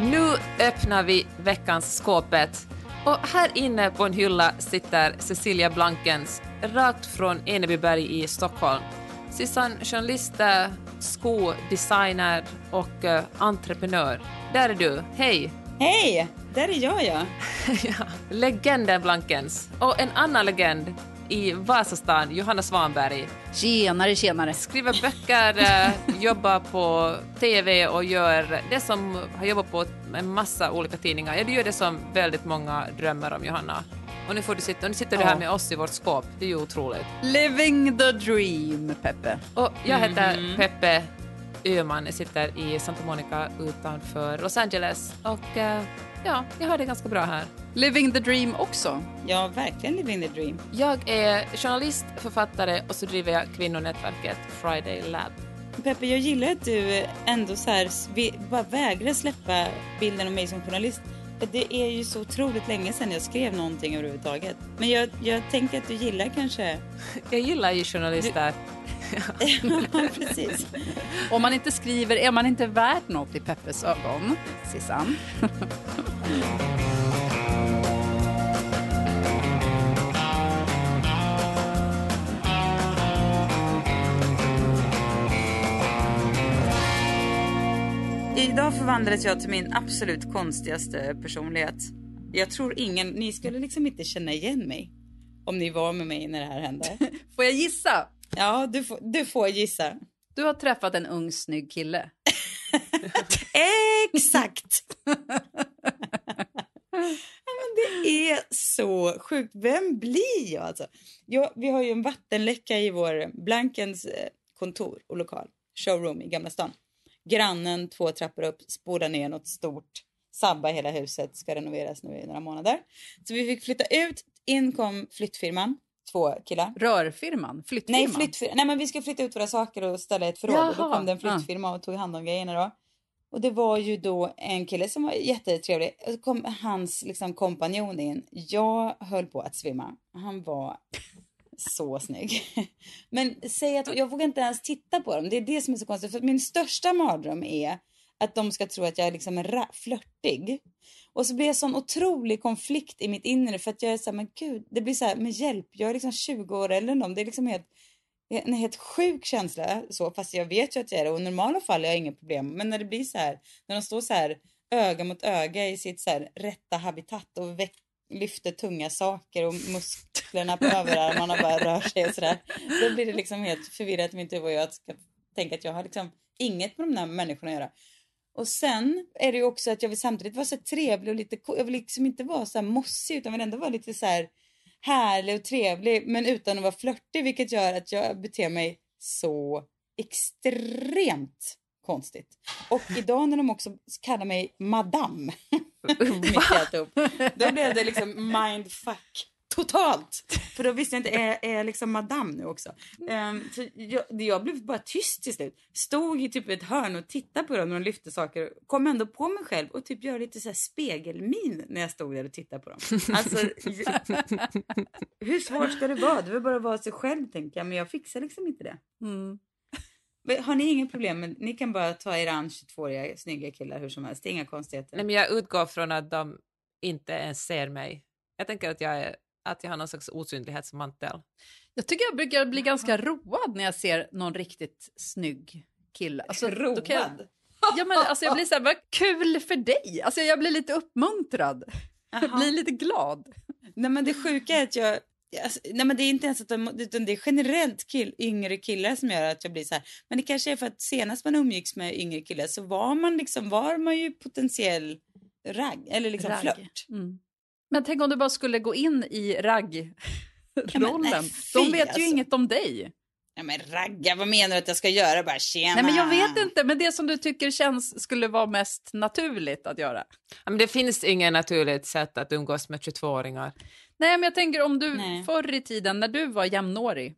Nu öppnar vi veckans skåpet. Och här inne på en hylla sitter Cecilia Blankens, rakt från Enebyberg i Stockholm. Sissan, journalist, eh, skodesigner och eh, entreprenör. Där är du. Hej! Hej! Där är jag ja. ja. Legenden Blankens. Och en annan legend i Vasastan, Johanna Svanberg. Tjenare, tjenare. Skriver böcker, eh, jobbar på TV och gör det som har jobbat på en massa olika tidningar. Ja, du gör det som väldigt många drömmer om, Johanna. Och nu, får du sitta, och nu sitter du här med oss i vårt skåp. Det är ju otroligt. Living the dream, Peppe. Och jag heter Peppe Öhman. Jag sitter i Santa Monica utanför Los Angeles. Och eh, ja, jag har det ganska bra här. Living the dream också. Ja, verkligen living the dream. Jag är journalist, författare och så driver jag kvinnonätverket Friday Lab. Peppe, jag gillar att du ändå så här, bara vägrar släppa bilden av mig som journalist. Det är ju så otroligt länge sedan jag skrev någonting överhuvudtaget. Men jag, jag tänker att du gillar kanske... Jag gillar ju journalister. Ja, precis. Om man inte skriver är man inte värd något i Peppes ögon, Sissan. Idag förvandlades jag till min absolut konstigaste personlighet. Jag tror ingen, ni skulle liksom inte känna igen mig om ni var med mig när det här hände. Får jag gissa? Ja, du får, du får gissa. Du har träffat en ung snygg kille. Exakt! men det är så sjukt. Vem blir jag alltså? Jag, vi har ju en vattenläcka i vår Blankens eh, kontor och lokal, showroom i Gamla stan. Grannen två trappor upp spolar ner något stort, sabba hela huset, ska renoveras nu i några månader. Så vi fick flytta ut, in kom flyttfirman, två killar. Rörfirman? Flyttfirman? Nej, flyttfirma. Nej, men vi ska flytta ut våra saker och ställa ett förråd. Och då Jaha, kom det en flyttfirma och tog hand om grejerna då. Och det var ju då en kille som var jättetrevlig. Och så kom hans liksom kompanjon in. Jag höll på att svimma. Han var så snygg. Men säg att jag vågar inte ens titta på dem. Det är det som är så konstigt. För min största mardröm är att de ska tro att jag är liksom en flörtig. Och så blir det sån otrolig konflikt i mitt inre för att jag är så här, men gud, det blir så här, men hjälp, jag är liksom 20 år äldre än dem. Det är liksom helt, en helt sjuk känsla så, fast jag vet ju att jag är det och i normala fall har jag inga problem. Men när det blir så här, när de står så här öga mot öga i sitt så här rätta habitat och väck, lyfter tunga saker och musklerna på överarmarna bara rör sig och sådär. Då blir det liksom helt förvirrat i mitt huvud och jag ska tänka att jag har liksom inget med de där människorna att göra. Och sen är det ju också att jag vill samtidigt vara så trevlig och lite. Jag vill liksom inte vara så här mossig utan vill ändå vara lite så här härlig och trevlig men utan att vara flörtig vilket gör att jag beter mig så extremt konstigt. Och idag när de också kallar mig madame mitt i alltihop, då blev det liksom mindfuck totalt. För då visste jag inte, är, är jag liksom madame nu också? Um, så jag, jag blev bara tyst till slut. Stod i typ ett hörn och tittade på dem när de lyfte saker. Kom ändå på mig själv och typ gör lite så här spegelmin när jag stod där och tittade på dem. Alltså, hur svårt ska det vara? Det vill bara vara sig själv tänker jag, men jag fixar liksom inte det. Mm. Har ni ingen problem med, ni kan bara ta er an 22-åriga snygga killar hur som helst, det är inga konstigheter. Nej, men jag utgår från att de inte ens ser mig. Jag tänker att jag, är, att jag har någon slags osynlighetsmantel. Jag tycker jag brukar bli ganska road när jag ser någon riktigt snygg kille. Alltså, kan jag- Road? Ja, men alltså jag blir så här, vad kul för dig! Alltså jag blir lite uppmuntrad. Jag Jaha. blir lite glad. Nej men det sjuka är att jag, alltså, nej men det är inte ens att de, utan det är generellt kill, yngre killar som gör att jag blir så här. Men det kanske är för att senast man umgicks med yngre killar så var man liksom, var man ju potentiell ragg, eller liksom Ragg. flört. Mm. Men tänk om du bara skulle gå in i raggrollen. nej, De vet ju alltså. inget om dig. Ja, men ragga, vad menar du att jag ska göra? Bara tjena. Nej, men jag vet inte, men det som du tycker känns skulle vara mest naturligt att göra. Ja, men det finns inget naturligt sätt att umgås med 22-åringar. Nej, men jag tänker om du Nej. förr i tiden när du var jämnårig,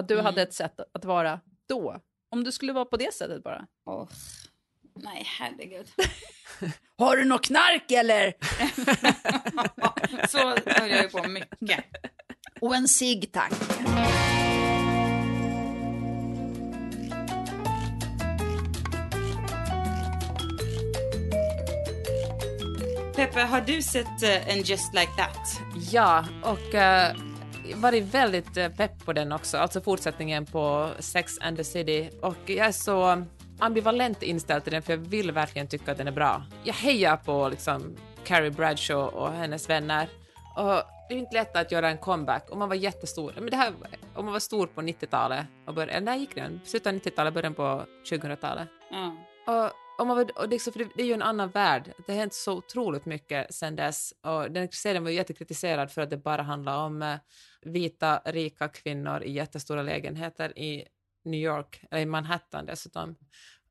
att du Mm. hade ett sätt att vara då. Om du skulle vara på det sättet bara. Åh, Nej, herregud. Har du något knark eller? Så höll jag ju på mycket. Och en cigg tack. Peppe, har du sett eh, en Just Like That? Ja, och uh, varit väldigt uh, pepp på den också, alltså fortsättningen på Sex and the City. Och jag är så ambivalent inställd till den för jag vill verkligen tycka att den är bra. Jag hejar på liksom Carrie Bradshaw och hennes vänner. Och det är inte lätt att göra en comeback om man var jättestor. Men det här, om man var stor på 90-talet, och bör, eller när gick den? Slutet av 90-talet, början på 2000-talet. Ja. Och, och man var, och liksom, för det, det är ju en annan värld. Det har hänt så otroligt mycket sen dess. Och den serien var ju jättekritiserad för att det bara handlar om eh, vita, rika kvinnor i jättestora lägenheter i New York, eller i Manhattan dessutom.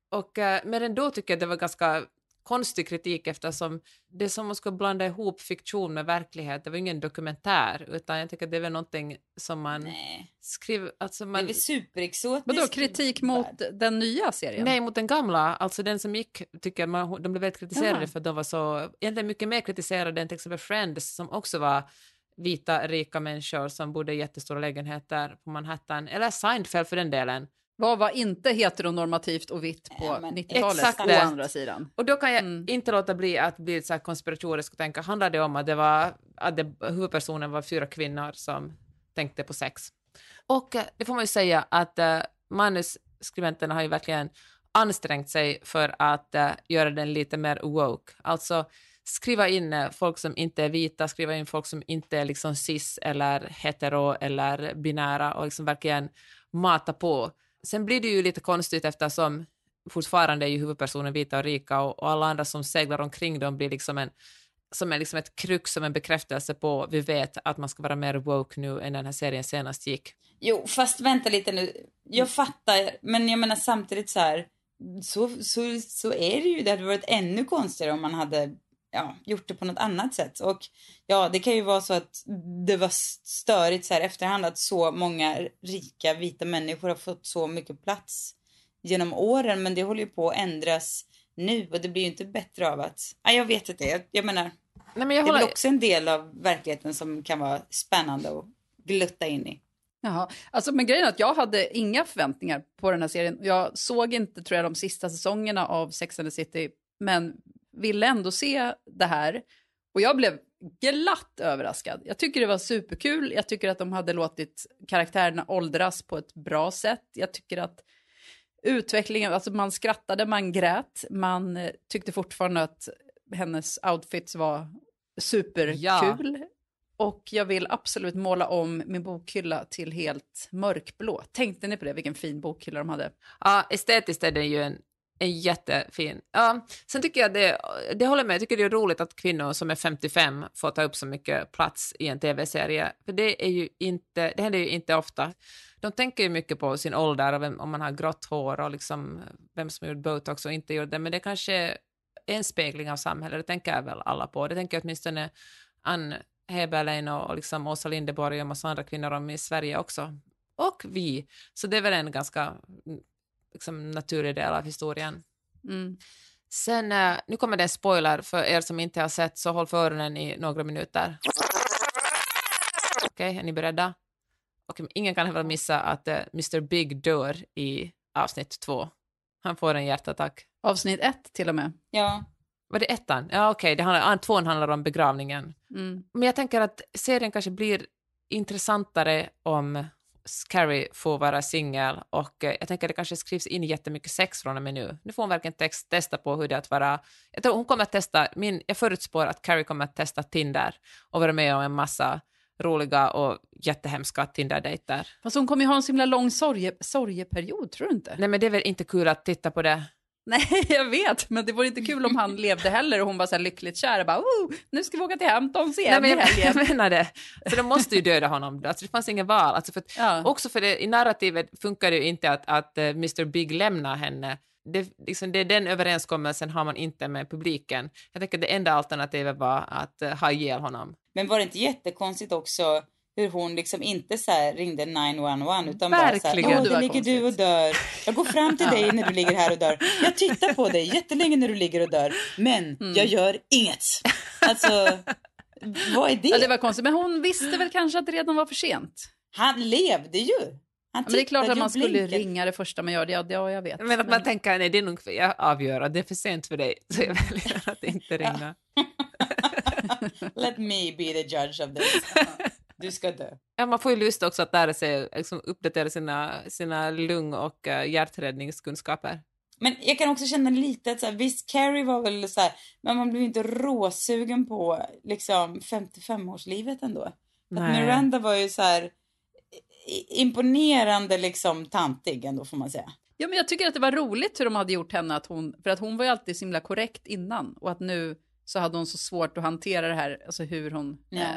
Och, eh, men ändå tycker jag det var ganska konstig kritik eftersom det är som att ska blanda ihop fiktion med verklighet. Det var ingen dokumentär, utan jag tycker att det är väl någonting som man Nej, skriver... Alltså det är man, väl superexotiskt. Vadå, kritik mot den nya serien? Nej, mot den gamla, alltså den som gick, tycker jag, man, de blev väldigt kritiserade Jaha. för att de var så, egentligen mycket mer kritiserade än till exempel Friends som också var vita, rika människor som bodde i jättestora lägenheter på Manhattan, eller Seinfeld för den delen. Vad var inte heteronormativt och vitt på Ja, men 90-talet exakt å det. andra sidan? Och då kan jag Mm. inte låta bli att bli så här konspiratorisk och tänka, handlar det om att det var, att det, huvudpersonen var fyra kvinnor som tänkte på sex? Och eh, det får man ju säga att eh, manusskribenterna har ju verkligen ansträngt sig för att eh, göra den lite mer woke. Alltså skriva in eh, folk som inte är vita, skriva in folk som inte är liksom cis eller hetero eller binära och liksom verkligen mata på. Sen blir det ju lite konstigt eftersom fortfarande är ju huvudpersonen vita och rika och, och alla andra som seglar omkring dem blir liksom en som är liksom ett krux, som en bekräftelse på vi vet att man ska vara mer woke nu än den här serien senast gick. Jo, fast vänta lite nu. Jag fattar, men jag menar samtidigt så här. Så, så, så är det ju. Det hade varit ännu konstigare om man hade ja, gjort det på något annat sätt. Och ja, det kan ju vara så att det var störigt så här efterhand att så många rika vita människor har fått så mycket plats genom åren. Men det håller ju på att ändras nu och det blir ju inte bättre av att... Ja, jag vet inte. Jag, jag menar, Nej, men jag det är väl håller, också en del av verkligheten som kan vara spännande att glutta in i. Jaha. Alltså, men grejen är att jag hade inga förväntningar på den här serien. Jag såg inte tror jag, de sista säsongerna av Sex and the City, men ville ändå se det här. Och jag blev glatt överraskad. Jag tycker det var superkul. Jag tycker att de hade låtit karaktärerna åldras på ett bra sätt. Jag tycker att utvecklingen, alltså man skrattade, man grät, man eh, tyckte fortfarande att hennes outfits var superkul. Och jag vill absolut måla om min bokhylla till helt mörkblå. Tänkte ni på det, vilken fin bokhylla de hade? ja, estetiskt är den ju en jättefin. Ja, sen tycker jag det, det håller med, jag tycker det är roligt att kvinnor som är 55 får ta upp så mycket plats i en tv-serie, för det är ju inte, det händer ju inte ofta. De tänker ju mycket på sin ålder och vem, om man har grått hår och liksom vem som har gjort botox och inte gjort det, men det kanske är en spegling av samhället, det tänker jag väl alla på. Det tänker jag åtminstone Ann Heberlein och, och liksom Åsa Linderborg och en massa andra kvinnor om i Sverige också. Och vi. Så det är väl en ganska liksom, naturlig del av historien. Mm. Sen, eh, nu kommer det en spoiler för er som inte har sett, så håll för öronen i några minuter. Okej, är ni beredda? Och ingen kan väl missa att eh, Mr Big dör i avsnitt två. Han får en hjärtattack. Avsnitt ett till och med. Ja, Var det ettan? Ja, okej, det handlar, ah, tvåan handlar om begravningen. Mm. Men jag tänker att serien kanske blir intressantare om Carrie får vara singel och eh, jag tänker att det kanske skrivs in jättemycket sex från och med nu. Nu får hon verkligen text, testa på hur det är att vara... Jag tror hon kommer att testa, min, jag förutspår att Carrie kommer att testa Tinder och vara med om en massa roliga och jättehemska Tinder-dejter. Fast hon kommer ju ha en så himla lång sorge, sorgeperiod, tror du inte? Nej men det är väl inte kul att titta på det. Nej, jag vet, men det vore inte kul om han levde heller och hon var så här lyckligt kär och bara oh, nu ska vi åka till Hamptons igen Nej, men i helgen. jag menar det. Så de måste ju döda honom. Alltså, det fanns inget val. Alltså, för att, Ja. Också för det, i narrativet funkar det ju inte att, att eh, Mr Big lämnar henne. Det, liksom, det, den överenskommelsen har man inte med publiken. Jag tänker att det enda alternativet var att uh, ha ihjäl honom. Men var det inte jättekonstigt också hur hon liksom inte så här ringde 911 utan bara så här, Verkligen. åh, Det ligger du och dör. Jag går fram till dig när du ligger här och dör. Jag tittar på dig jättelänge när du ligger och dör. Men Mm. jag gör inget. Alltså, vad är det? Ja, det var konstigt, men hon visste väl kanske att det redan var för sent. Han levde ju. Han Ja, men det är klart att man skulle blinkade. ringa det första man gör. Det, ja, ja, jag vet. Men att man tänker, nej det är nog för jag avgör det är för sent för dig, så jag väljer att inte ringa. Let me be the judge of this. Du ska dö. Ja, man får ju lust också att lära sig, liksom, uppdatera sina, sina lung och uh, hjärträddningskunskaper. Men jag kan också känna lite att så här, visst Carrie var väl så här, men man blev inte råsugen på liksom 55-årslivet ändå. Att. Miranda var ju så här imponerande liksom tantig ändå får man säga. Ja, men jag tycker att det var roligt hur de hade gjort henne, att hon, för att hon var ju alltid så himla korrekt innan och att nu så hade hon så svårt att hantera det här, alltså hur hon, Ja. eh,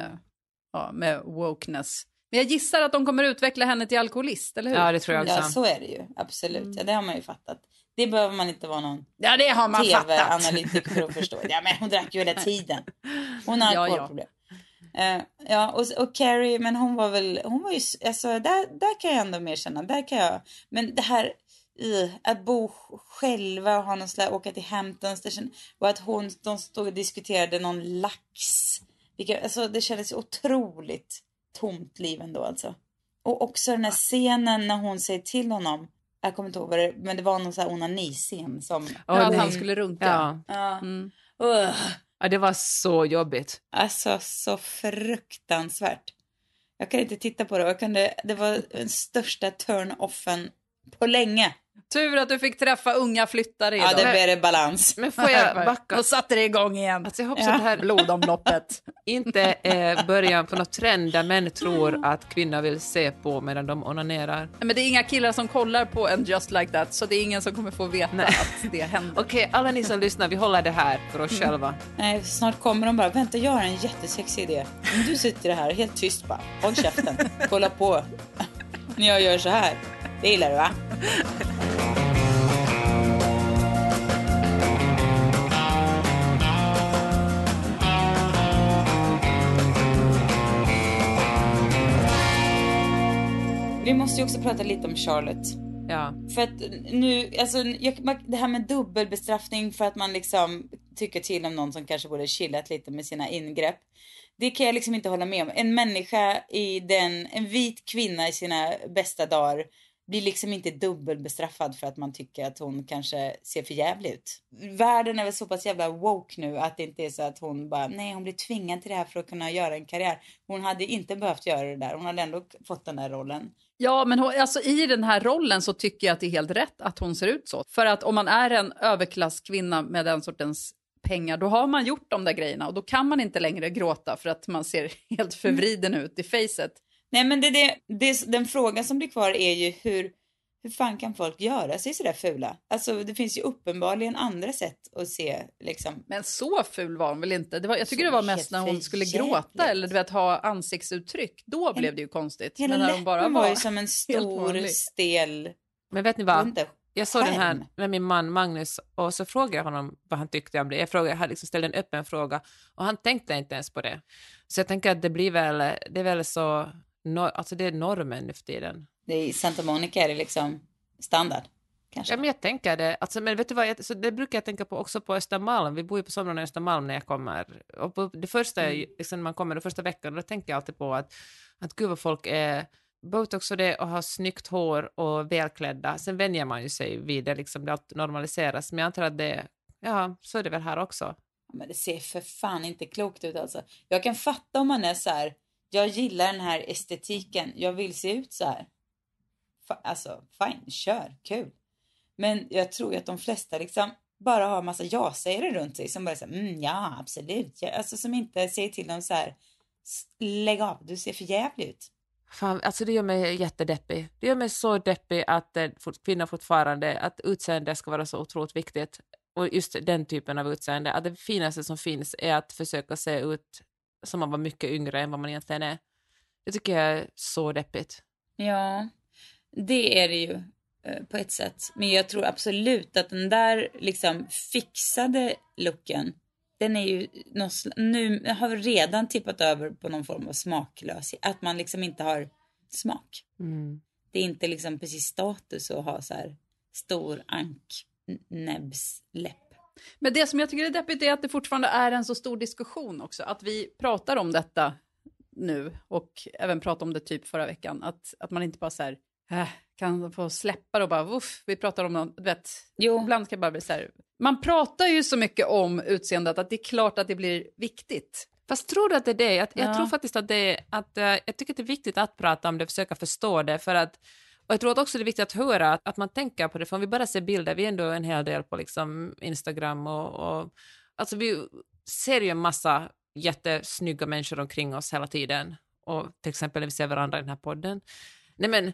ja, med wokeness. Men jag gissar att de kommer utveckla henne till alkoholist, eller hur? Ja, det tror jag också. Ja, så är det ju. Absolut. Ja, det har man ju fattat. Det behöver man inte vara någon Ja, det har man fattat. tv-analytiker för att förstå. Ja, men hon drack ju hela tiden. Hon har Ja, ja. alkoholproblem. Eh, ja, och, och Carrie, men hon var väl, hon var ju, alltså där, där kan jag ändå mer känna, där kan jag, men det här, uh, att bo själva och ha någon slags, åka till Hamptons, och att hon, de stod och diskuterade någon lax, vilka, alltså det kändes otroligt tomt liv ändå alltså. Och också den här scenen när hon säger till honom, jag kommer inte ihåg vad det men det var någon sån här onaniscen som... Ja, att det- han skulle runka. Ja. Ja. Mm. Ja, det var så jobbigt. Alltså så fruktansvärt. Jag kan inte titta på det. Jag kunde, det var den största turn-offen på länge. Tur att du fick träffa unga flyttare idag. Ja, det blev det balans. Men får jag backa? Då satte det igång igen. Alltså, jag hoppas Ja. att det här Blodomloppet. inte är början på något trend där män tror att kvinnor vill se på medan de onanerar. Men det är inga killar som kollar på en Just Like That, så det är ingen som kommer få veta Nej. att det händer. Okej, alla ni som lyssnar, vi håller det här för oss själva. Nej, snart kommer de bara, vänta jag har en jättesexig idé. Men du sitter här helt tyst bara. Håll käften. Kolla på när jag gör så här. Det gillar du va? Vi måste ju också prata lite om Charlotte. Ja. För att nu, alltså det här med dubbelbestraffning för att man liksom tycker till om någon som kanske borde chillat lite med sina ingrepp. Det kan jag liksom inte hålla med om. En människa i den, en vit kvinna i sina bästa dagar blir liksom inte dubbelbestraffad för att man tycker att hon kanske ser för jävlig ut. Världen är väl så pass jävla woke nu att det inte är så att hon bara, nej hon blir tvingad till det här för att kunna göra en karriär. Hon hade inte behövt göra det där, hon hade ändå fått den där rollen. Ja, men hon, alltså, i den här rollen så tycker jag att det är helt rätt att hon ser ut så. För att om man är en överklasskvinna med den sortens pengar, då har man gjort de där grejerna och då kan man inte längre gråta för att man ser helt förvriden ut i facet. Nej men det, det, det, den frågan som blir kvar är ju hur, hur fan kan folk göra sig sådär fula? Alltså det finns ju uppenbarligen andra sätt att se liksom. Men så ful var hon väl inte? Det var, jag tycker Så det var mest när hon skulle jävligt. gråta eller du vet, ha ansiktsuttryck. Då blev det ju konstigt. Hela Men när hon bara var, var ju som en stor stel, Men vet ni vad? inte, Jag såg den här med min man Magnus och så frågade jag honom vad han tyckte om det. Jag, frågade, jag hade liksom ställt en öppen fråga och han tänkte inte ens på det. Så jag tänker att det blir väl, det är väl så, nor- alltså det är normen nu för tiden. Det är, I Santa Monica är det liksom standard. Kanske. Ja, men jag tänker det. Alltså, men vet du vad, jag, så det brukar jag tänka på också på Östermalm. Vi bor ju på somrarna i Östermalm när jag kommer. Och på det första, Mm. liksom, man kommer den första veckan, då tänker jag alltid på att, att gud vad folk är botox och det och har snyggt hår och välklädda. Sen vänjer man ju sig vid det, liksom, det normaliseras. Men jag antar att det, ja, så är det väl här också. Men det ser för fan inte klokt ut alltså. Jag kan fatta om man är så här. Jag gillar den här estetiken. Jag vill se ut så här. Alltså, fine, kör, kul. Men jag tror ju att de flesta liksom bara har massa ja-sägare runt sig som bara säger mm, ja, absolut. Ja. Alltså som inte säger till dem så här. Lägg av, du ser för jävlig ut. Fan, alltså det gör mig jättedeppig. Det gör mig så deppig att eh, kvinnor fortfarande, att utseende ska vara så otroligt viktigt. Och just den typen av utseende, att det finaste som finns är att försöka se ut som man var mycket yngre än vad man egentligen är. Det tycker jag är så deppigt. Ja, det är det ju eh, på ett sätt. Men jag tror absolut att den där liksom fixade looken, den är ju nu har redan tippat över på någon form av smaklös. Att man liksom inte har smak. Mm. Det är inte liksom precis status att ha så här stor anknäbbsläpp. Men det som jag tycker är deppigt är att det fortfarande är en så stor diskussion också. Att vi pratar om detta nu och även pratade om det typ förra veckan. Att, att man inte bara så här, äh, kan få släppa det och bara uff, vi pratar om något, vet. Jo. Ibland kan bara bli så här, man pratar ju så mycket om utseendet att det är klart att det blir viktigt. Fast tror du att det är det? Jag, ja. jag tror faktiskt att det är, att uh, jag tycker att det är viktigt att prata om det, försöka förstå det, för att och jag tror att också det är viktigt att höra att, att man tänker på det, för om vi bara ser bilder, vi är ändå en hel del på liksom Instagram och, och alltså vi ser ju en massa jättesnygga människor omkring oss hela tiden. Och till exempel när vi ser varandra i den här podden. Nej, men,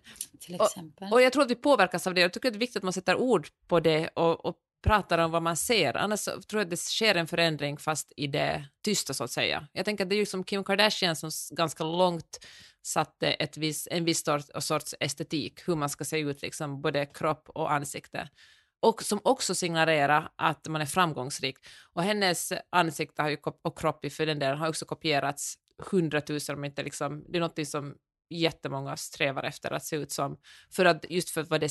och, och, jag tror att vi påverkas av det. Jag tycker att det är viktigt att man sätter ord på det och, och pratar om vad man ser. Annars tror jag att det sker en förändring fast i det tysta så att säga. Jag tänker att det är ju som Kim Kardashian som ganska långt satte ett vis, en viss sorts estetik, hur man ska se ut, liksom, både kropp och ansikte. Och som också signalerar att man är framgångsrik. Och hennes ansikte har ju, och kropp i för den delen har också kopierats hundratusen, om inte liksom, det är något som jättemånga strävar efter att se ut som, för att, just för vad det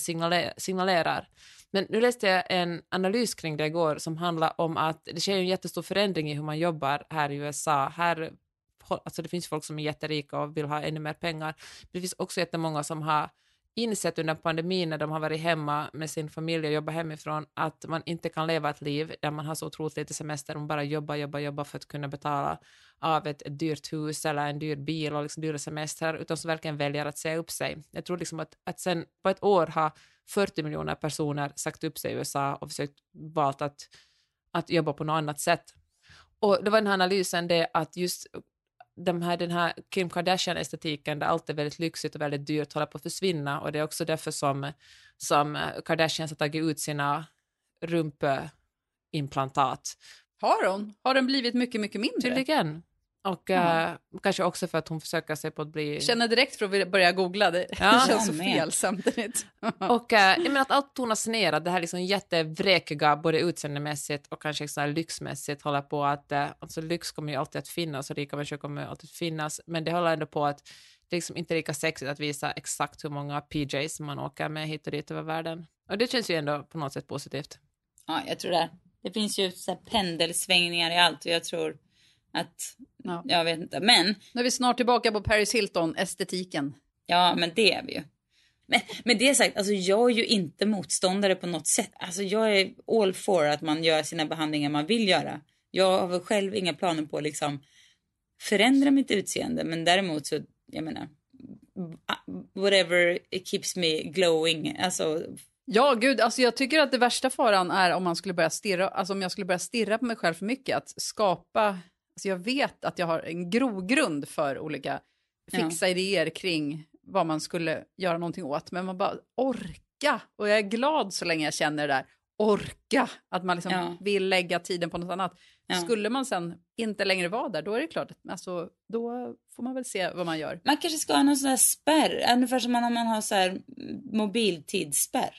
signalerar. Men nu läste jag en analys kring det igår som handlar om att det sker en jättestor förändring i hur man jobbar här i USA. Här alltså det finns folk som är jätterika och vill ha ännu mer pengar. Men det finns också jättemånga som har insett under pandemin när de har varit hemma med sin familj och jobbat hemifrån att man inte kan leva ett liv där man har så otroligt lite semester, och bara jobbar, jobbar, jobbar för att kunna betala av ett, ett dyrt hus eller en dyr bil och liksom dyra semester, utan som verkligen väljer att säga upp sig. Jag tror liksom att, att sen på ett år har 40 miljoner personer sagt upp sig i USA och försökt valt att, att jobba på något annat sätt. Och det var den här analysen det att just de här, den här Kim Kardashian-estetiken där allt är väldigt lyxigt och väldigt dyrt håller på att försvinna och det är också därför som, som Kardashians har tagit ut sina rumpimplantat. Har hon? Har den blivit mycket, mycket mindre? Tydligen. Och mm. uh, kanske också för att hon försöker sig på att bli... Känner direkt för att börja googla, det ja. känns så fel samtidigt. och uh, jag menar att allt tonas ner, att det här liksom jättevräkiga, både utseendemässigt och kanske så lyxmässigt håller på att, uh, alltså lyx kommer ju alltid att finnas och rika människor kommer alltid att finnas, men det håller ändå på att det är liksom inte lika sexigt att visa exakt hur många PJs man åker med hit och dit över världen. Och det känns ju ändå på något sätt positivt. Ja, jag tror det. Det finns ju så pendelsvängningar i allt och jag tror att, ja. jag vet inte, men. Nu är vi snart tillbaka på Paris Hilton, estetiken. Ja, men det är vi ju. Men med det sagt, alltså jag är ju inte motståndare på något sätt. Alltså jag är all for att man gör sina behandlingar man vill göra. Jag har väl själv inga planer på att liksom förändra mitt utseende, men däremot så, jag menar, whatever keeps me glowing, alltså Ja, gud, alltså jag tycker att det värsta faran är om man skulle börja stirra, alltså om jag skulle börja stirra på mig själv för mycket, att skapa Alltså jag vet att jag har en grogrund för olika fixa ja. idéer kring vad man skulle göra någonting åt. Men man bara orka. Och jag är glad så länge jag känner det där. Orka. Att man liksom ja. vill lägga tiden på något annat. Ja. Skulle man sen inte längre vara där, då är det klart. Alltså, då får man väl se vad man gör. Man kanske ska ha någon sån här spärr. Ungefär som man, man har så här mobiltidsspärr.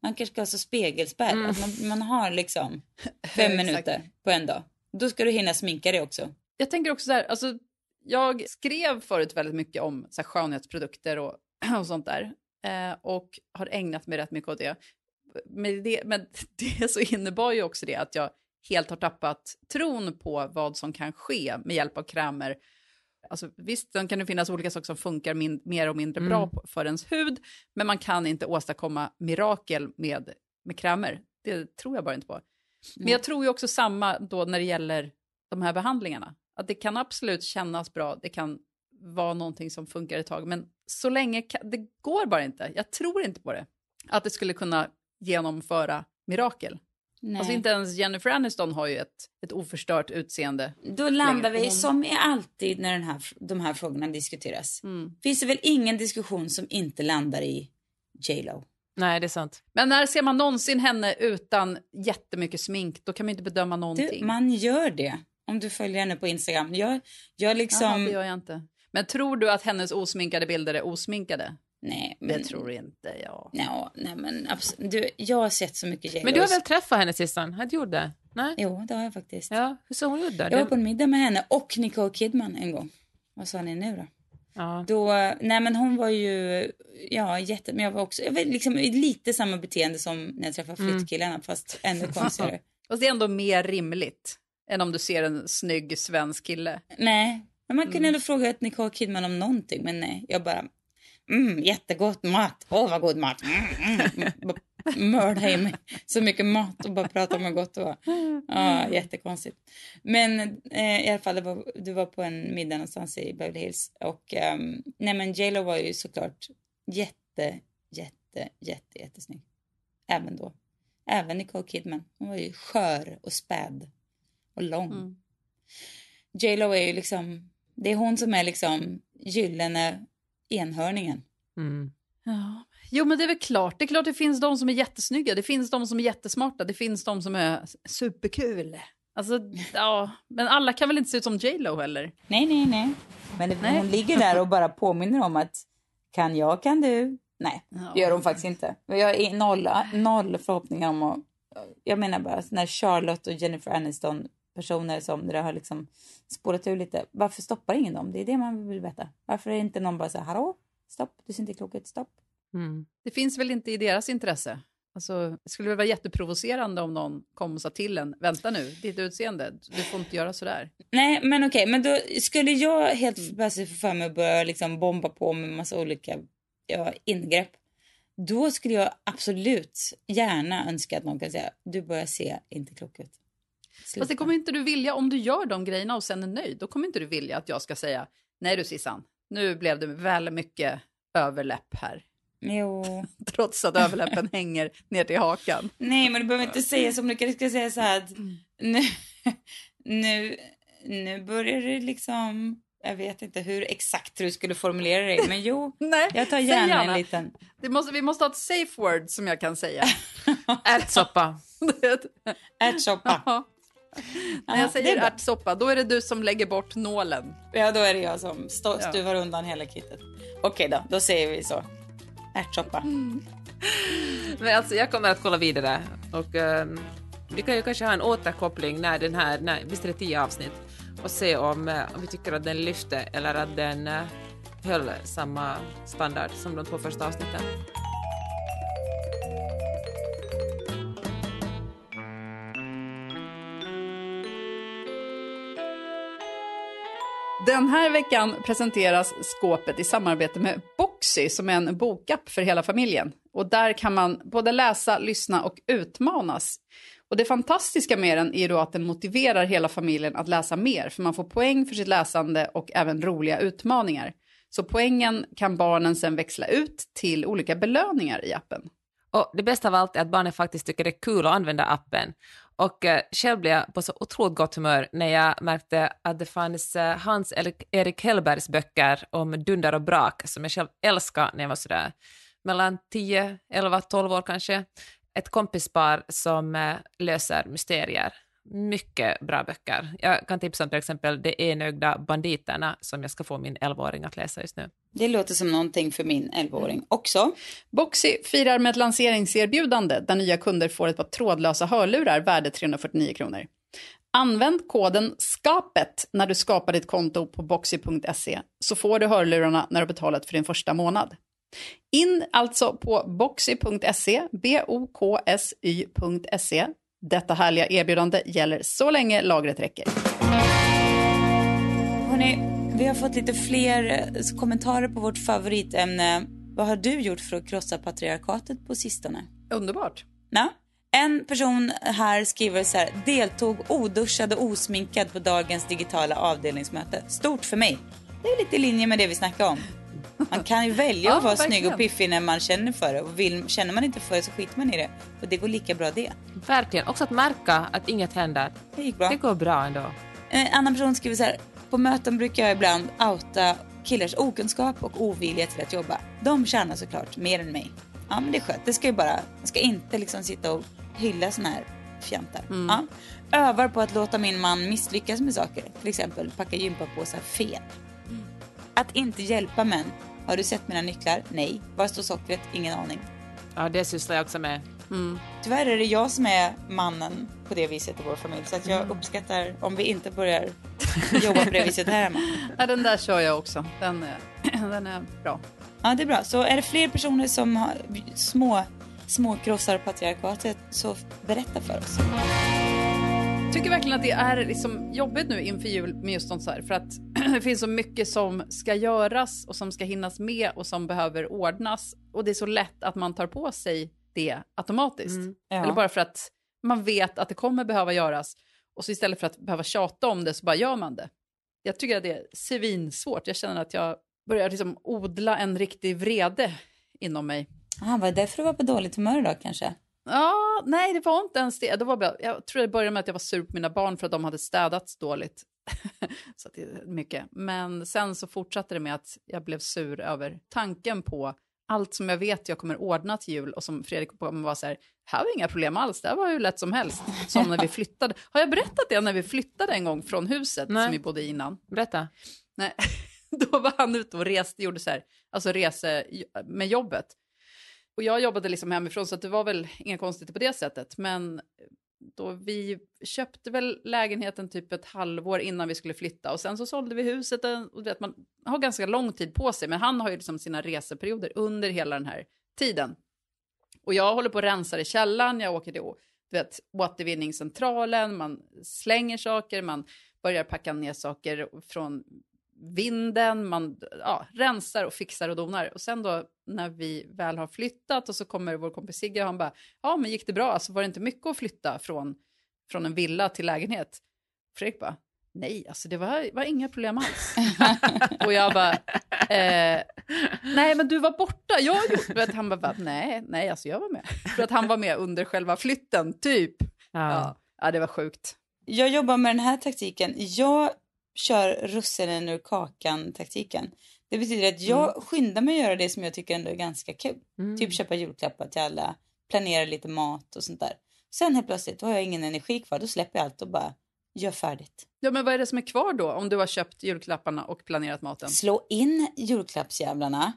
Man kanske ska ha så spegelspärr. Mm. Att man, man har liksom fem minuter på en dag. Då ska du hinna sminka dig också. Jag tänker också så här, alltså, jag skrev förut väldigt mycket om så här, skönhetsprodukter och, och sånt där. Eh, och har ägnat mig rätt mycket åt det. Men det, men det så innebar ju också det att jag helt har tappat tron på vad som kan ske med hjälp av krämer. Alltså, visst, sen kan det finnas olika saker som funkar min, mer och mindre bra mm. för ens hud, men man kan inte åstadkomma mirakel med, med krämer. Det tror jag bara inte på. Men jag tror ju också samma då när det gäller de här behandlingarna. Att det kan absolut kännas bra, det kan vara någonting som funkar ett tag, men så länge, det går bara inte. Jag tror inte på det. Att det skulle kunna genomföra mirakel. Nej. Alltså inte ens Jennifer Aniston har ju ett, ett oförstört utseende. Då landar vi, som i alltid när den här, de här frågorna diskuteras, Mm. finns det väl ingen diskussion som inte landar i J Lo. Nej, det är sant. Men när ser man någonsin henne utan jättemycket smink, då kan man inte bedöma Du, någonting. man gör det om du följer henne på Instagram. Jag, jag liksom... Jaha, det gör jag inte. Men tror du att hennes osminkade bilder är osminkade? Nej, Det men... tror inte jag. Ja, nej men absolut. Du, jag har sett så mycket J Men du har väl träffat henne Sistan? Har du gjort det? Nej? Jo, det har jag faktiskt. Ja, hur såg hon ut då? Jag var Det- på en middag med henne och Nicole Kidman en gång. Vad sa ni nu då? Ja. Då, nej men hon var ju, ja jätte, men jag var också, jag var liksom lite samma beteende som när jag träffade Mm. flyttkillarna fast ännu konstigare. Fast det är ändå mer rimligt än om du ser en snygg svensk kille. nej, men man kunde Mm. ändå fråga ett Nicole Kidman om någonting men nej, jag bara, mm, jättegott mat, åh vad god mat, mm, mm. Mörda i mig så mycket mat och bara prata om hur gott det var. Ja, jättekonstigt. Men eh, i alla fall, det var, du var på en middag någonstans i Beverly Hills och um, nej men J Lo var ju såklart jätte, jätte, jätte, jättesnygg. Även då. Även Nicole Kidman. Hon var ju skör och späd och lång. Mm. J Lo är ju liksom, det är hon som är liksom gyllene enhörningen. Mm. Ja. Jo, men det är väl klart. Det är klart det finns de som är jättesnygga, det finns de som är jättesmarta, det finns de som är superkul. Alltså, ja, men alla kan väl inte se ut som J Lo heller? Nej, nej, nej. Men det, Nej. hon ligger där och bara påminner om att kan jag, kan du. Nej, Ja. det gör hon faktiskt inte. Jag är noll, noll förhoppningar om att... Jag menar bara när Charlotte och Jennifer Aniston personer som det där har liksom spårat ur lite. Varför stoppar ingen dem? Det är det man vill veta. Varför är inte någon bara så här, hallå, stopp, du ser inte klok ut, stopp. Mm. Det finns väl inte i deras intresse? Alltså, det skulle väl vara jätteprovocerande om någon kom och sa till en, vänta nu, ditt utseende, du får inte göra sådär. Nej, men okej, men då skulle jag helt plötsligt få för mig att börja liksom bomba på med massa olika ja, ingrepp. Då skulle jag absolut gärna önska att någon kan säga du börjar se inte klok ut. Fast Sluta. det kommer inte du vilja, om du gör de grejerna och sen är nöjd, då kommer inte du vilja att jag ska säga, nej du Sissan, nu blev det väl mycket överläpp här. Jo. Trots att överläppen hänger ner till hakan. Nej, men du behöver inte säga som du ska säga så här att nu, nu, nu börjar det liksom... Jag vet inte hur exakt du skulle formulera dig, men jo, Nej, jag tar gärna, gärna. en liten... Det måste, vi måste ha ett safe word som jag kan säga. Ärtsoppa. Ärtsoppa. När Ja, jag säger ärtsoppa, då är det du som lägger bort nålen. Ja, då är det jag som stå, Ja. stuvar undan hela kittet. Okej då, då säger vi så. Ärtsoppa. Men alltså, jag kommer att kolla vidare och ehm, vi kan ju kanske ha en återkoppling när den här, när, visst är det tio avsnitt, och se om, eh, om vi tycker att den lyfte eller att den eh, höll samma standard som de två första avsnitten. Den här veckan presenteras skåpet i samarbete med Boxy som är en bokapp för hela familjen. Och där kan man både läsa, lyssna och utmanas. Och det fantastiska med den är då att den motiverar hela familjen att läsa mer för man får poäng för sitt läsande och även roliga utmaningar. Så poängen kan barnen sen växla ut till olika belöningar i appen. Och det bästa av allt är att barnen faktiskt tycker det är kul att använda appen. Och eh, själv blev jag på så otroligt gott humör när jag märkte att det fanns eh, Hans Erik- Hellbergs böcker om dunder och brak som jag själv älskade när jag var sådär mellan 10, 11, 12 år kanske. Ett kompispar som eh, löser mysterier. Mycket bra böcker. Jag kan tipsa om till exempel De enögda banditerna som jag ska få min 11-åring att läsa just nu. Det låter som någonting för min 11-åring också. Boxy firar med ett lanseringserbjudande där nya kunder får ett par trådlösa hörlurar värde 349 kronor. Använd koden SKAPET när du skapar ditt konto på boxy.se så får du hörlurarna när du betalat för din första månad. In alltså på boxy.se, b-o-k-s-y.se. Detta härliga erbjudande gäller så länge lagret räcker. Hörrni, vi har fått lite fler eh, kommentarer på vårt favoritämne. Vad har du gjort för att krossa patriarkatet på sistone? Underbart. Ja. En person här skriver så här, deltog oduschad och osminkad på dagens digitala avdelningsmöte. Stort för mig. Det är lite i linje med det vi snackade om. Man kan ju välja Ja, att vara verkligen. snygg och piffig när man känner för det. Och vill, känner man inte för det så skiter man i det. Och det går lika bra det. Verkligen. Också att märka att inget händer. Det gick bra. Det går bra ändå. En annan person skriver så här. På möten brukar jag ibland outa killars okunskap och ovilja till att jobba. De tjänar såklart mer än mig. Ja men det är skönt. Det ska ju bara, man ska inte liksom sitta och hylla såna här fjantar. Ja. Övar på att låta min man misslyckas med saker. Till exempel packa gympapåsar fel. Att inte hjälpa män. Har du sett mina nycklar? Nej. Var står sockret? Ingen aning. Ja, det sysslar jag också med. Tyvärr är det jag som är mannen på det viset i vår familj. Så att jag uppskattar om vi inte börjar jobba på det viset här hemma. Ja, den där kör jag också. Den är, den är bra. Ja, det är bra. Så är det fler personer som har små, små krossar patriarkatet så berätta för oss. Tycker verkligen att det är liksom jobbigt nu inför jul med just sånt så här. För att det finns så mycket som ska göras och som ska hinnas med och som behöver ordnas. Och det är så lätt att man tar på sig det automatiskt. Ja. Eller bara för att man vet att det kommer behöva göras. Och så istället för att behöva tjata om det så bara gör man det. Jag tycker att det är svinsvårt. Jag känner att jag börjar liksom odla en riktig vrede inom mig. Ah, var det därför du var på dåligt humör idag kanske? Ja, nej det var inte ens det. det var bara, jag tror det började med att jag var sur på mina barn för att de hade städats dåligt. så det är mycket. Men sen så fortsatte det med att jag blev sur över tanken på allt som jag vet jag kommer ordna till jul och som Fredrik kommer vara så här, här var inga problem alls, det här var hur lätt som helst. Som när vi flyttade. Har jag berättat det när vi flyttade en gång från huset Nej. som vi bodde i innan? Berätta. Nej, då var han ute och reste, gjorde så här, alltså rese med jobbet. Och jag jobbade liksom hemifrån så att det var väl inga konstigheter på det sättet. Men då vi köpte väl lägenheten typ ett halvår innan vi skulle flytta och sen så sålde vi huset och du vet, man har ganska lång tid på sig men han har ju liksom sina reseperioder under hela den här tiden. Och jag håller på att rensa i källaren, jag åker till du vet, återvinningscentralen, man slänger saker, man börjar packa ner saker från vinden, man ja, rensar och fixar och donar. Och sen då när vi väl har flyttat och så kommer vår kompis Sigge och han bara, ja men gick det bra? Alltså var det inte mycket att flytta från, från en villa till lägenhet? Fredrik bara, nej alltså det var, var inga problem alls. och jag bara, eh, nej men du var borta, jag gjorde det. Han bara, nej, nej alltså jag var med. För att han var med under själva flytten, typ. Ja. Ja, ja det var sjukt. Jag jobbar med den här taktiken. Jag kör russinen ur kakan taktiken. Det betyder att jag skyndar mig att göra det som jag tycker ändå är ganska kul. Typ köpa julklappar till alla, planera lite mat och sånt där. Sen helt plötsligt då har jag ingen energi kvar. Då släpper jag allt och bara gör färdigt. Ja, men vad är det som är kvar då om du har köpt julklapparna och planerat maten? Slå in julklappsjävlarna.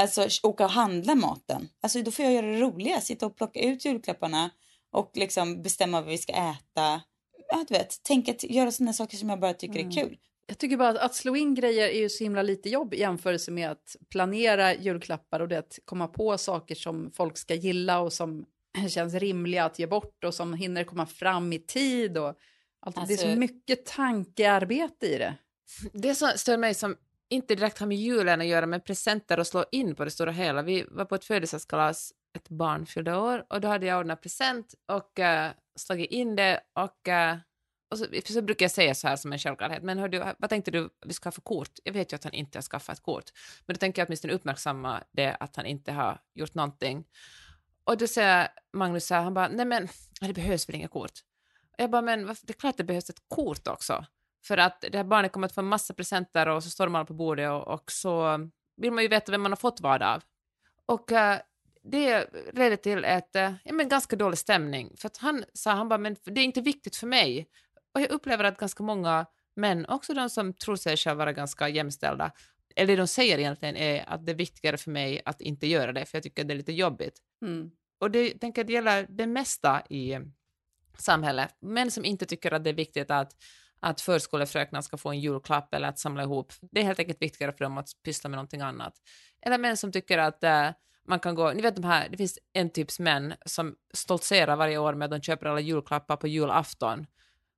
Alltså åka och handla maten. Alltså då får jag göra det roliga. Sitta och plocka ut julklapparna och liksom bestämma vad vi ska äta. Ja, du vet, tänka, att göra sådana saker som jag bara tycker är kul. Jag tycker bara att, att slå in grejer är ju så himla lite jobb i jämförelse med att planera julklappar och det att komma på saker som folk ska gilla och som känns rimliga att ge bort och som hinner komma fram i tid och allt. det är Alltså- så mycket tankearbete i det. Det som stör mig som inte direkt har med julen att göra, men presenter och slå in på det stora hela. Vi var på ett födelsedagskalas, ett barn fyllde år, och då hade jag ordnat present och uh, slagit in det och, eh, och så, så brukar jag säga så här som en självklarhet, men hör du, vad tänkte du vi ska ha för kort? Jag vet ju att han inte har skaffat ett kort, men då tänker jag åtminstone uppmärksamma det att han inte har gjort någonting. Och då säger Magnus så här, han bara, nej men det behövs väl inga kort? Och jag bara, men varför- det är klart det behövs ett kort också. För att det här barnet kommer att få en massa presenter och så står de alla på bordet och, och så vill man ju veta vem man har fått vad av. Och eh, det ledde till ett, eh, ja, men ganska dålig stämning. För att han sa, han bara, men det är inte viktigt för mig. Och jag upplever att ganska många män, också de som tror sig själva vara ganska jämställda, eller det de säger egentligen är att det är viktigare för mig att inte göra det, för jag tycker det är lite jobbigt. Mm. Och det jag tänker det gäller det mesta i samhället. Män som inte tycker att det är viktigt att, att förskolefröknar ska få en julklapp eller att samla ihop. Det är helt enkelt viktigare för dem att pyssla med någonting annat. Eller män som tycker att eh, man kan gå, ni vet de här, det finns en typs män som stoltserar varje år med att de köper alla julklappar på julafton.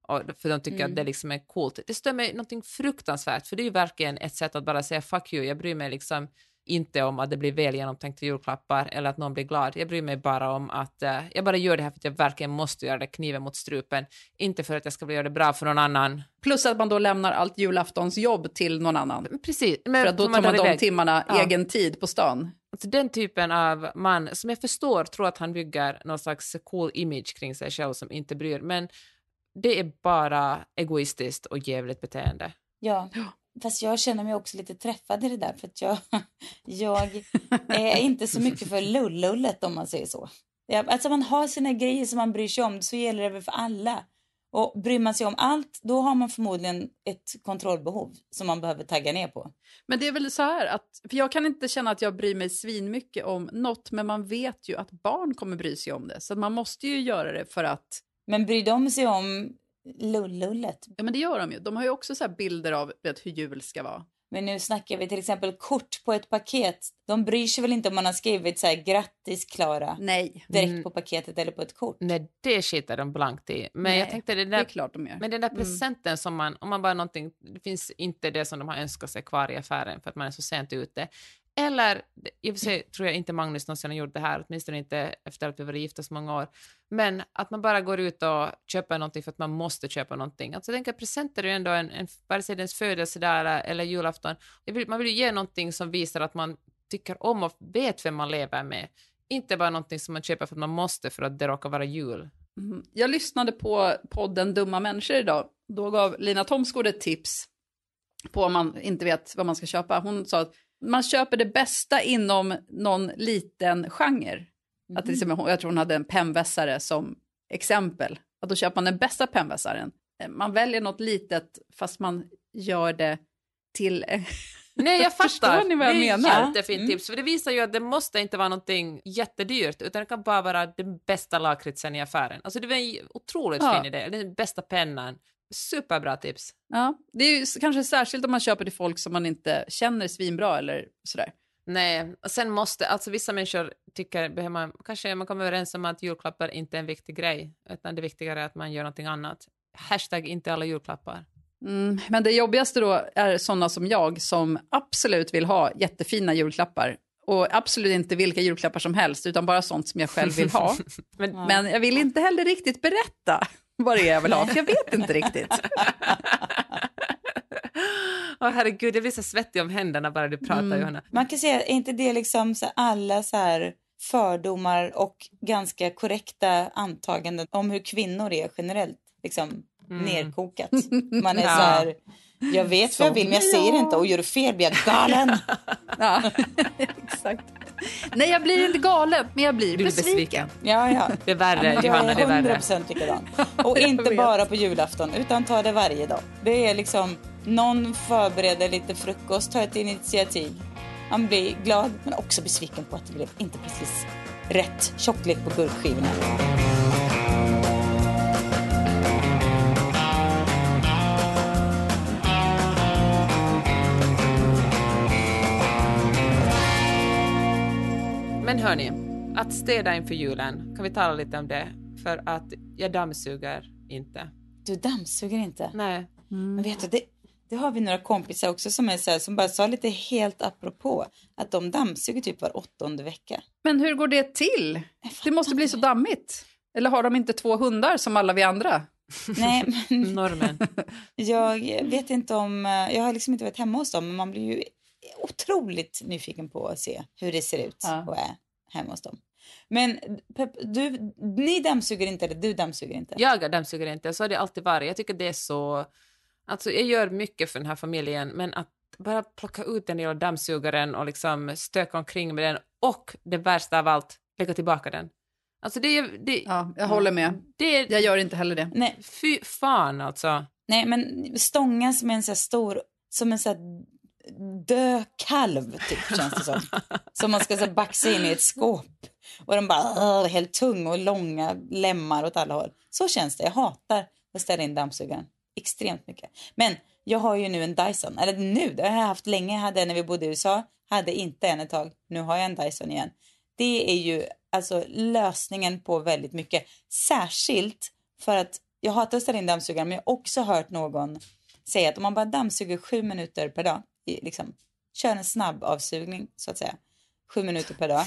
Och, för de tycker Mm. att det liksom är coolt. Det stör mig någonting fruktansvärt, för det är ju verkligen ett sätt att bara säga fuck you, jag bryr mig liksom inte om att det blir väl genomtänkta julklappar eller att någon blir glad. Jag bryr mig bara om att uh, jag bara gör det här för att jag verkligen måste göra det, kniven mot strupen. Inte för att jag ska göra det bra för någon annan. Plus att man då lämnar allt julaftonsjobb till någon annan. Precis. Men, för att då tar man, man de timmarna ja. egen tid på stan. Alltså den typen av man som jag förstår tror att han bygger någon slags cool image kring sig själv som inte bryr, men det är bara egoistiskt och jävligt beteende. Ja, fast jag känner mig också lite träffad i det där för att jag, jag är inte så mycket för lullullet om man säger så. Alltså man har sina grejer som man bryr sig om, så gäller det väl för alla. Och bryr man sig om allt, då har man förmodligen ett kontrollbehov som man behöver tagga ner på. Men det är väl så här att, för jag kan inte känna att jag bryr mig svinmycket om något, men man vet ju att barn kommer bry sig om det, så man måste ju göra det för att... Men bryr de sig om lullullet? Ja, men det gör de ju. De har ju också så bilder av vet, hur jul ska vara. Men nu snackar vi till exempel kort på ett paket. De bryr sig väl inte om man har skrivit så här grattis Klara Nej. direkt mm. på paketet eller på ett kort? Nej, det skiter de blankt i. Men Nej, jag tänkte det där, det är klart de gör. Men den där mm. presenten mm. som man, om man bara någonting, det finns inte det som de har önskat sig kvar i affären för att man är så sent ute. Eller, i och för sig tror jag inte Magnus någonsin har gjort det här, åtminstone inte efter att vi varit gifta så många år, men att man bara går ut och köper någonting för att man måste köpa någonting. Alltså jag tänker presenter är ju ändå en, en vare sig ens födelsedag eller julafton, vill, man vill ju ge någonting som visar att man tycker om och vet vem man lever med. Inte bara någonting som man köper för att man måste för att det råkar vara jul. Mm. Jag lyssnade på podden Dumma människor idag. Då gav Lina Thomsgård ett tips på om man inte vet vad man ska köpa. Hon sa att man köper det bästa inom någon liten genre. Mm. Att till mhm. exempel, jag tror hon hade en pennvässare som exempel. Att då köper man den bästa pennvässaren. Man väljer något litet fast man gör det till... Nej, jag fattar. Ni vad jag menar? Det är jättefint mm. tips, för det visar ju att det måste inte vara någonting jättedyrt, utan det kan bara vara den bästa lakritsen i affären. Alltså det var en otroligt ja. fin idé, den bästa pennan, Superbra tips. Ja, det är ju kanske särskilt om man köper till folk som man inte känner svinbra eller sådär. Nej, och sen måste, alltså vissa människor tycker, behöver man, kanske man kommer överens om att julklappar inte är en viktig grej, utan det viktigare är att man gör någonting annat. Hashtag inte alla julklappar. Mm, men det jobbigaste då är sådana som jag som absolut vill ha jättefina julklappar och absolut inte vilka julklappar som helst, utan bara sånt som jag själv vill ha. men, men jag vill inte heller riktigt berätta vad det är jag vill ha, för jag vet inte riktigt. Oh, herregud, jag blir så svettig om händerna bara du pratar mm. Johanna. Man kan säga, är inte det liksom så alla så här fördomar och ganska korrekta antaganden om hur kvinnor är generellt liksom mm. nerkokat? Man är ja. så här, jag vet så vad jag vill men jag säger inte och gör du fel blir jag galen. ja, exakt. Nej, jag blir inte galen, men jag blir, blir besviken. besviken. Ja, ja. Det är värre, ja, Johanna. Det är värre. 100% likadan. Och inte bara på julafton, utan ta det varje dag. Det är liksom, någon förbereder lite frukost, tar ett initiativ. Man blir glad, men också besviken på att det blev inte precis rätt tjocklek på gurkskivorna. Men hörni, att städa inför julen, kan vi tala lite om det? För att jag dammsuger inte. Du dammsuger inte? Nej. Mm. Men vet du, det, det har vi några kompisar också som är så här, som bara sa lite helt apropå att de dammsuger typ var åttonde vecka. Men hur går det till? Det måste bli så dammigt. Eller har de inte två hundar som alla vi andra? Nej, men Normen. jag vet inte om, jag har liksom inte varit hemma hos dem, men man blir ju otroligt nyfiken på att se hur det ser ut ja. och är hemma hos dem. Men Pep, du, ni dammsuger inte eller du dammsuger inte? Jag dammsuger inte, så har det alltid varit. Jag tycker det är så... Alltså jag gör mycket för den här familjen, men att bara plocka ut den lilla dammsugaren och liksom stöka omkring med den och det värsta av allt, lägga tillbaka den. Alltså det, det, ja, jag håller med. Det, jag gör inte heller det. Nej. Fy fan alltså. Nej, men stångas med en så här stor, som en så här dö kalv, typ, känns det som. som man ska så, baxa in i ett skåp. Och den bara uh, helt tung och långa lemmar åt alla håll. Så känns det. Jag hatar att ställa in dammsugaren. Extremt mycket. Men jag har ju nu en Dyson. Eller nu, det har jag haft länge. Jag hade när vi bodde i USA. Hade inte en ett tag. Nu har jag en Dyson igen. Det är ju alltså lösningen på väldigt mycket. Särskilt för att jag hatar att ställa in dammsugaren men jag har också hört någon säga att om man bara dammsuger sju minuter per dag liksom kör en snabb avsugning så att säga. Sju minuter per dag.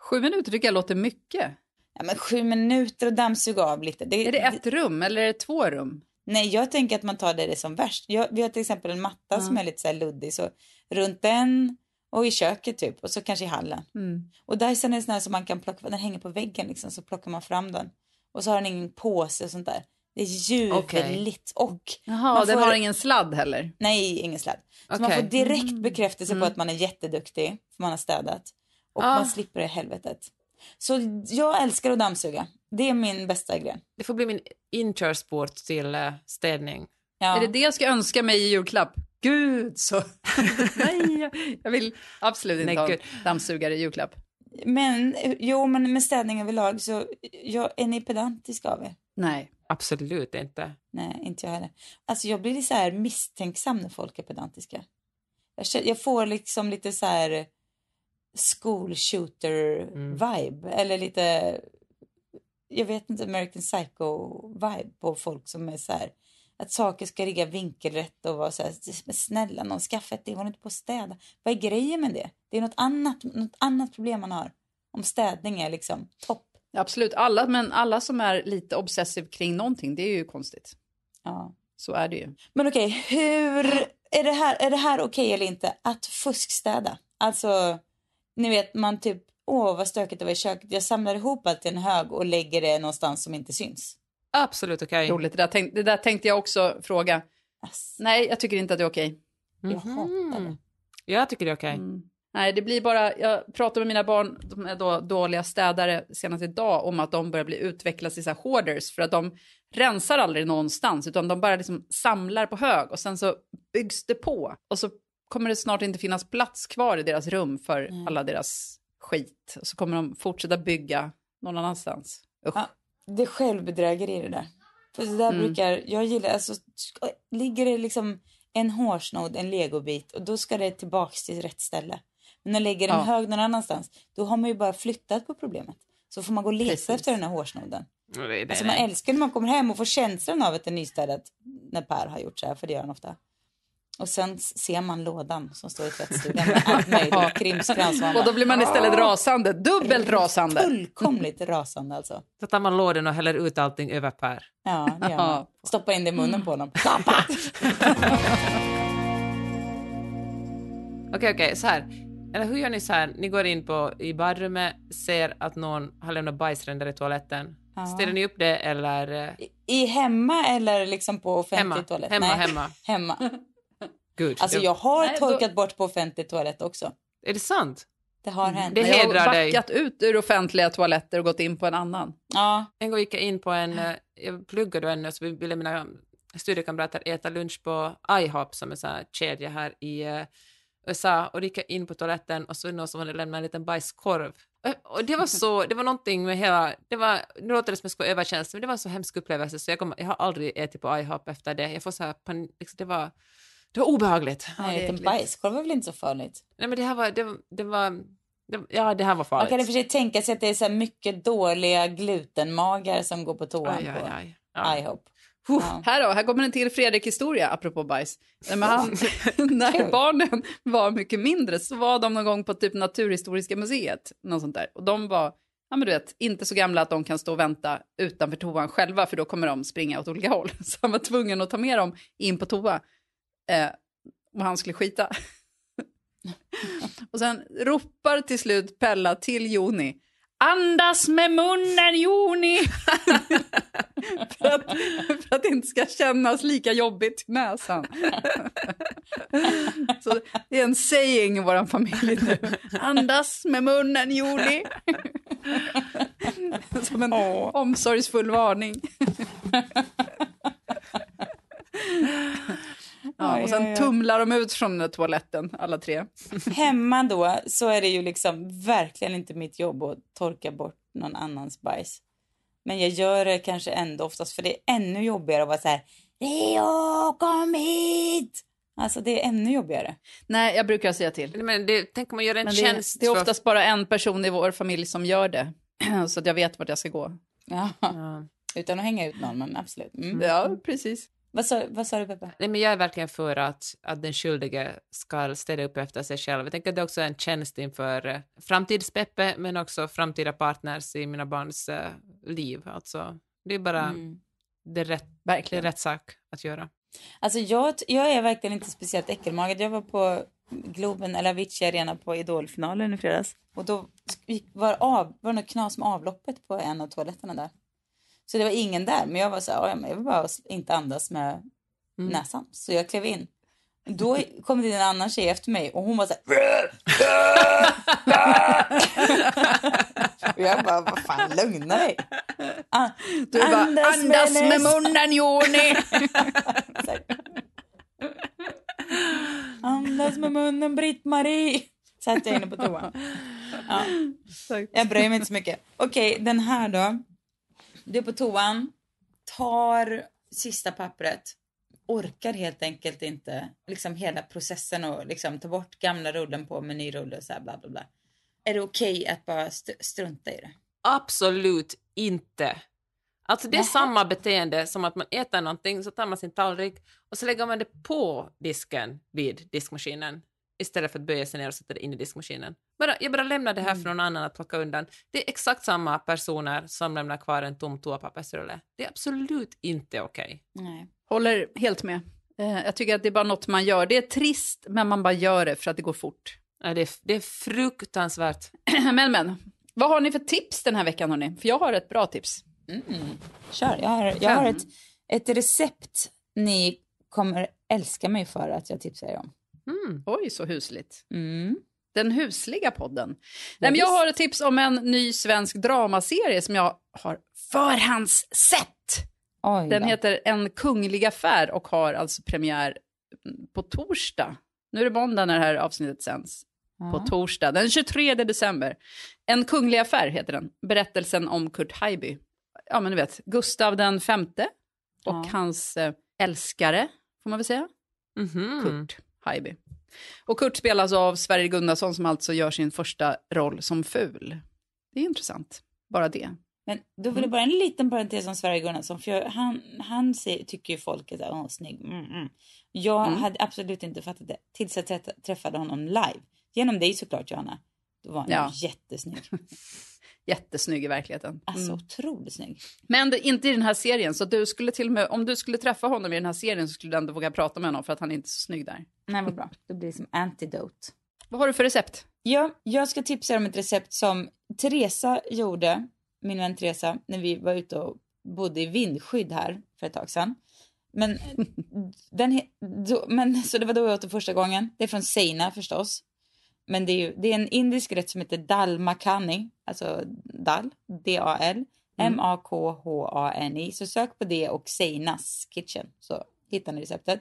Sju minuter tycker jag låter mycket. Ja, men sju minuter och dammsuga av lite. Är det ett rum eller är det två rum? Nej, jag tänker att man tar det, det som värst. Jag, vi har till exempel en matta Ja. som är lite så luddig, så runt den och i köket typ och så kanske i hallen. Mm. Och Dyson är sån här som man kan plocka, den hänger på väggen liksom, så plockar man fram den. Och så har den ingen påse och sånt där. Det är ljuvligt och Jaha, man den får- har ingen sladd heller. Nej, ingen sladd. Så man får direkt bekräftelse Mm. på att man är jätteduktig, för man har städat. Och Ah. man slipper det helvetet. Så jag älskar att dammsuga. Det är min bästa gren. Det får bli min inkörsport till eh, städning. Ja. Är det det jag ska önska mig i julklapp? Gud så... Nej, jag vill absolut inte Nej, ha en dammsugare i julklapp. Men jo, men med städning överlag så jag, är ni pedantiska av er? Nej. Absolut inte. Nej, inte jag heller. Alltså jag blir så här misstänksam när folk är pedantiska. Jag, känner, jag får liksom lite så här school shooter vibe eller lite jag vet inte American Psycho vibe på folk som är så här att saker ska ligga vinkelrätt och vara så här snälla någon skaffa ett det håller inte på att städa. Vad är grejen med det? Det är något annat, något annat problem man har. Om städning är liksom topp. Absolut, alla, men alla som är lite obsessiv kring någonting, det är ju konstigt. Ja. Så är det ju. Men okej, hur är det här, är det här okej eller inte att fuskstäda? Alltså, ni vet man typ, åh vad stökigt det var i köket. Jag samlar ihop allt i en hög och lägger det någonstans som inte syns. Absolut okej. Roligt, det där, tänk, det där tänkte jag också fråga. Ass, Nej, jag tycker inte att det är okej. jag hatar det. Jag tycker det är okej. Mm. Nej, det blir bara, jag pratar med mina barn, de är då dåliga städare senast idag, om att de börjar bli utvecklas i så hoarders för att de rensar aldrig någonstans utan de bara liksom samlar på hög och sen så byggs det på och så kommer det snart inte finnas plats kvar i deras rum för alla deras skit och så kommer de fortsätta bygga någon annanstans. Usch. Ja, det är självbedrägeri det där. För det där brukar, jag gillar, alltså, ligger det liksom en hårsnodd, en legobit och då ska det tillbaks till rätt ställe. Men när lägger en Ja. hög någon annanstans, då har man ju bara flyttat på problemet. Så får man gå och leta Precis. efter den här hårsnodden. Nej, nej, Alltså man älskar när man kommer hem och får känslan av att det är nystädat när Per har gjort så här, för det gör han ofta. Och sen ser man lådan som står i tvättstugan med allt möjligt krimskrams. Och då blir man istället rasande, dubbelt rasande. Fullkomligt rasande alltså. Så tar man lådan och häller ut allting över Per. Ja, det gör man. Stoppa in det i munnen på honom. Okej, okej, så här. Eller hur gör ni så här? Ni går in på, i badrummet, ser att någon har lämnat bajsränder i toaletten. Ja. Ställer ni upp det eller? eh, I hemma eller liksom på offentlig Hemma. toalett? Hemma, Nej, hemma. hemma. Gud. Alltså jag har Nej, då- torkat bort på offentlig toalett också. Är det sant? Det har hänt. Det Jag har hedrar dig. backat ut ur offentliga toaletter och gått in på en annan. Ja, En gång gick jag in på en, eh, jag pluggade då ännu, så ville mina studiekamrater äta lunch på IHOP som är en sån här kedja här i eh, USA och gick in på toaletten och så var det någon som hade lämnat en liten bajskorv. Och det var så, det var någonting med hela, det var, nu låter det som jag ska överkänsla, men det var en så hemsk upplevelse så jag, kom, jag har aldrig ätit på IHOP efter det. Jag får så här panik, liksom, det var, det var obehagligt. en det är liten bajskorv är väl inte så farligt? Nej men det här var, det, det var, det, ja det här var Man farligt. kan i och för sig tänka sig att det är så här mycket dåliga glutenmagar som går på toan Aj, aj, på aj. Ja. IHOP. Huh. Ja. Här då, här kommer en till Fredrik-historia apropå bajs. Men han, när barnen var mycket mindre så var de någon gång på typ Naturhistoriska museet. Något sånt där. Och de var, ja men du vet, inte så gamla att de kan stå och vänta utanför toan själva för då kommer de springa åt olika håll. Så han var tvungen att ta med dem in på toa. Eh, och han skulle skita. och sen ropar till slut Pella till Joni. Andas med munnen Joni! för, att, för att det inte ska kännas lika jobbigt i näsan. Så det är en saying i vår familj nu. Andas med munnen Joni! Som en omsorgsfull varning. Ja, Oj, och sen oj, oj. tumlar de ut från den där toaletten, alla tre. Hemma då så är det ju liksom verkligen inte mitt jobb att torka bort någon annans bajs. Men jag gör det kanske ändå oftast för det är ännu jobbigare att vara så här. Leo, kom hit! Alltså det är ännu jobbigare. Nej, jag brukar säga till. Men det, tänk om man gör en Men det, tjänst det är för- oftast bara en person i vår familj som gör det. Så att jag vet vart jag ska gå. Ja. Ja. Utan att hänga ut någon, men absolut. Mm. Ja, precis. Vad sa, vad sa du Peppe? Nej, men jag är verkligen för att, att den skyldige ska städa upp efter sig själv. Jag tänker att det också är en tjänst inför eh, framtids-Peppe, men också framtida partners i mina barns eh, liv. Alltså, det är bara Mm. det, är rätt, det är Verkligen. rätt sak att göra. Alltså jag, jag är verkligen inte speciellt äckelmagad. Jag var på Globen, eller Avicii Arena på Idolfinalen i fredags. Och då gick, var, av, var det något knas med avloppet på en av toaletterna där. Så det var ingen där, men jag var så här, "Ja, men jag vill bara inte andas med näsan. Så jag klev in. Då kom det in en annan tjej efter mig och hon var så här. och jag bara, vad fan, lugna dig. Ah, Du bara, andas med näs." munnen Joni! Andas med munnen, Britt-Marie. Satt jag inne på toan. Ja. Jag bryr mig inte så mycket. Okej, den här då. Du är på toan, tar sista pappret, orkar helt enkelt inte liksom hela processen och liksom ta bort gamla rullen på med ny rulle och så här bla bla bla. Är det okej att bara st- strunta i det? Absolut inte. Alltså det är Nähä. samma beteende som att man äter någonting, så tar man sin tallrik och så lägger man det på disken vid diskmaskinen istället för att böja sig ner och sätta det in i diskmaskinen. Bara, jag bara lämnar det här för någon annan att plocka undan. Det är exakt samma personer som lämnar kvar en tom toapappersrulle. Det är absolut inte okej. Nej. Håller helt med. Eh, Jag tycker att det är bara något man gör. Det är trist, men man bara gör det för att det går fort. Ja, det, är, det är fruktansvärt. Men, men. Vad har ni för tips den här veckan, hörni? För jag har ett bra tips. Kör, jag har, jag har ett, ett recept ni kommer älska mig för att jag tipsar er om. Mm. Oj, så husligt. Mm. Den husliga podden. Nej, men jag har ett tips om en ny svensk dramaserie som jag har förhandssett. Oj Den då. heter En kunglig affär och har alltså premiär på torsdag. Nu är det måndag när det här avsnittet sänds. På torsdag, den 23 december. En kunglig affär heter den. Berättelsen om Kurt Haijby. Ja, men du vet, Gustav den femte och Ja. hans eh, älskare, får man väl säga. Mhm. Kurt Haijby. Och Kurt spelas av Sverrir Gunnarsson som alltså gör sin första roll som ful. Det är intressant, bara det. Men då vill jag bara en liten parentes om Sverige Gunnarsson. För jag, han, han ser, tycker ju folk att åh snygg. Mm, mm. Jag hade absolut inte fattat det tills jag träff- träffade honom live. Genom dig såklart Johanna. Då var han Ja. jättesnygg. Jättesnygg i verkligheten. Alltså Mm. otroligt snygg. Men det, inte i den här serien, så du skulle till och med, om du skulle träffa honom i den här serien så skulle du ändå våga prata med honom för att han är inte är så snygg där. Nej vad bra. Då blir det som antidote. Vad har du för recept? Ja, jag ska tipsa er om ett recept som Teresa gjorde, min vän Teresa, när vi var ute och bodde i vindskydd här för ett tag sedan. Men, den, då, men så det var då jag åt det första gången. Det är från Seina förstås. Men det är, ju, det är en indisk rätt som heter dal makhani, alltså dal, D-A-L, M-A-K-H-A-N-I. Så sök på det och Seinas kitchen så hittar ni receptet.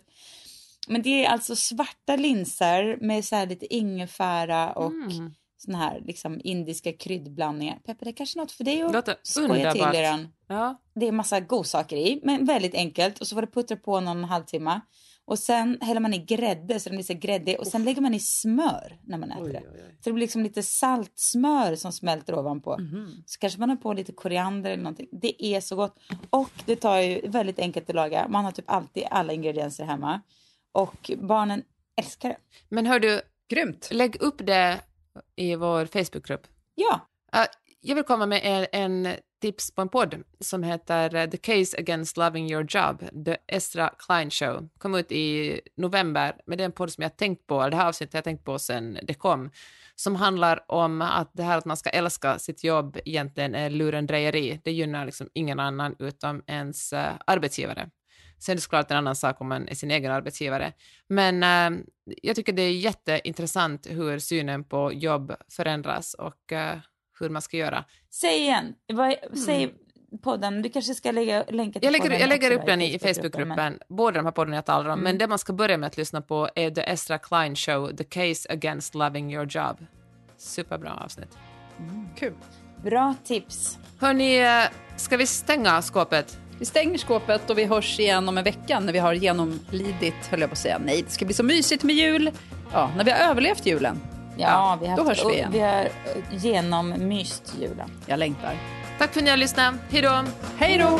Men det är alltså svarta linser med så här lite ingefära och Mm. såna här liksom indiska kryddblandningar. Peppe, det är kanske något för dig att Låter skoja till er. Ja. Det är massa godsaker i, men väldigt enkelt. Och så får det puttra på någon halvtimme. Och sen häller man i grädde så den blir så gräddig. Och sen lägger man i smör när man äter det. Så det blir liksom lite saltsmör som smälter ovanpå. Så kanske man har på lite koriander eller någonting. Det är så gott. Och det tar ju väldigt enkelt att laga. Man har typ alltid alla ingredienser hemma. Och barnen älskar det. Men hör du, Grymt. lägg upp det i vår Facebookgrupp. Ja, Uh, jag vill komma med en, en tips på en podd som heter eh, The Case Against Loving Your Job, The Ezra Klein Show. Kom ut i november, men det är en podd som jag har tänkt på, det här avsnittet har jag tänkt på sen det kom, som handlar om att det här att man ska älska sitt jobb egentligen är lurendrejeri. Det gynnar liksom ingen annan utom ens eh, arbetsgivare. Sen är det såklart en annan sak om man är sin egen arbetsgivare. Men äh, jag tycker det är jätteintressant hur synen på jobb förändras och äh, hur man ska göra. säg igen. Vad, säg podden. Du kanske ska lägga länka till Jag lägger, podden jag lägger upp den i Facebookgruppen, båda de här poddarna jag talar om, men det man ska börja med att lyssna på är The Ezra Klein Show, The Case Against Loving Your Job. Superbra avsnitt. Kul. Bra tips. Hörni, ska vi stänga skåpet? Vi stänger skåpet och vi hörs igen om en vecka när vi har genomlidit, höll jag på att säga. Nej, det ska bli så mysigt med jul. Ja, när vi har överlevt julen. Ja, vi har då hörs vi igen. Vi har eh, genommyst julen. Jag längtar. Tack för att ni har lyssnat. Hej då! Hej då!